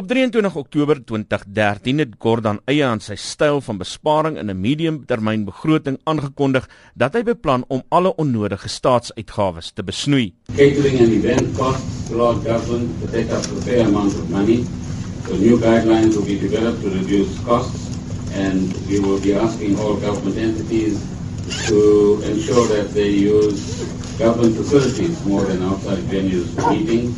Op 23 Oktober 2013 het Gordhan eie aan sy styl van besparing in 'n mediumtermynbegroting aangekondig dat hy beplan om alle onnodige staatsuitgawes te besnoei. Catering and event costs throughout government to take up a fair amount of money. So new guidelines will be developed to reduce costs and we will be asking all government entities to ensure that they use government facilities more than outside venues for meetings.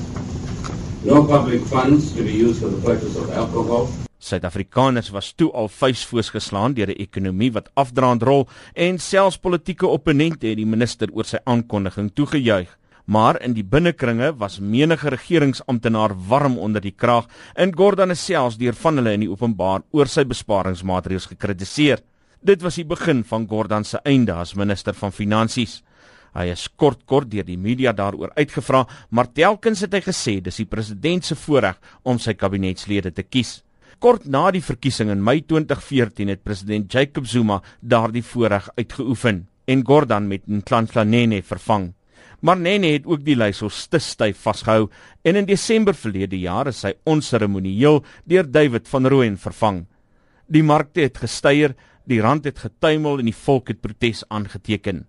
No public funds to be used for the purchase of alcohol. Suid-Afrikaners was toe al vuisfoos geslaan deur 'n ekonomie wat afdraand rol en selfs politieke opponente het die minister oor sy aankondiging toegejuig. Maar in die binnekringe was menige regeringsamptenaar warm onder die kraag en Gordhan is selfs deur van hulle in die openbaar oor sy besparingsmaatreëls gekritiseer. Dit was die begin van Gordhan se einde as minister van finansies. Hy is kort kort deur die media daaroor uitgevra, maar telkens het hy gesê dis die president se voorreg om sy kabinetslede te kies. Kort na die verkiesing in Mei 2014 het president Jacob Zuma daardie voorreg uitgeoefen en Gordhan met Nhlanhla Nene vervang. Maar Nene het ook die leiers te styf vasgehou en in Desember verlede jaar is hy onseremonieel deur David van Rooyen vervang. Die markte het gestyger, die rand het getuimel en die volk het protes aangeteken.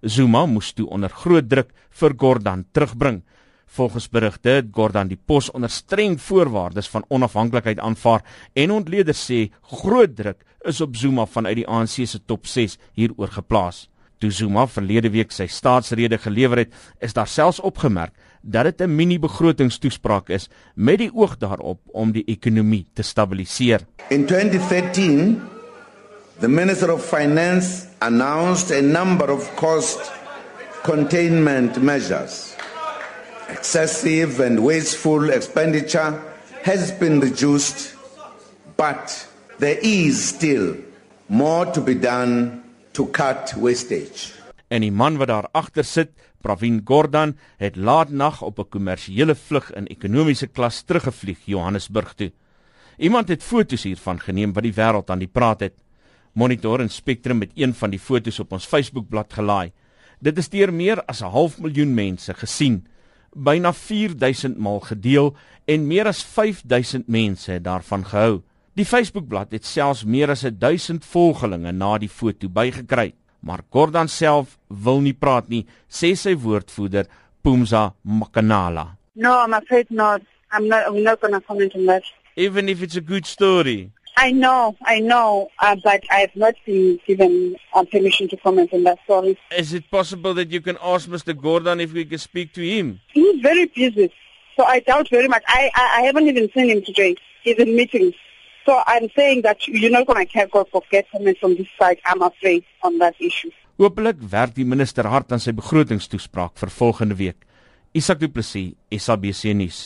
Zuma moes toe onder groot druk vir Gordhan terugbring. Volgens berigte het Gordhan die pos onder streng voorwaardes van onafhanklikheid aanvaar en ontleeders sê groot druk is op Zuma vanuit die ANC se top 6 hieroor geplaas. Toe Zuma verlede week sy staatsrede gelewer het, is daar selfs opgemerk dat dit 'n mini-begrotingstoespraak is met die oog daarop om die ekonomie te stabiliseer. In 2013 The Minister of Finance announced a number of cost containment measures. Excessive and wasteful expenditure has been reduced, but there is still more to be done to cut wastage. En die man wat daar agter sit, Pravin Gordhan, het laat nag op 'n kommersiële vlug in ekonomiese klas teruggevlieg Johannesburg toe. Iemand het foto's hiervan geneem wat die wêreld aan die praat het. Monitor en Spectrum het een van die fotos op ons Facebookblad gelaai. Dit is deur meer as 'n half miljoen mense gesien, byna 4000 maal gedeel en meer as 5000 mense het daarvan gehou. Die Facebookblad het selfs meer as 1000 volgelinge na die foto bygekry, maar Gordhan self wil nie praat nie, sê sy woordvoerder Pumza Makanala. No, I'm afraid not. I'm not I'm not going to comment on that. Even if it's a good story. I know, I know, uh, but I have not been given uh, permission to comment on that story. Is it possible that you can ask Mr. Gordhan if we can speak to him? He's very busy, so I doubt very much. I, I, I haven't even seen him today. He's in meetings. So I'm saying that you're not going to get comment from this side, I'm afraid, on that issue. Hoopelik werk die minister hard aan sy begrotingstoespraak vir volgende week. Isak Du Plessis, SABC nuus.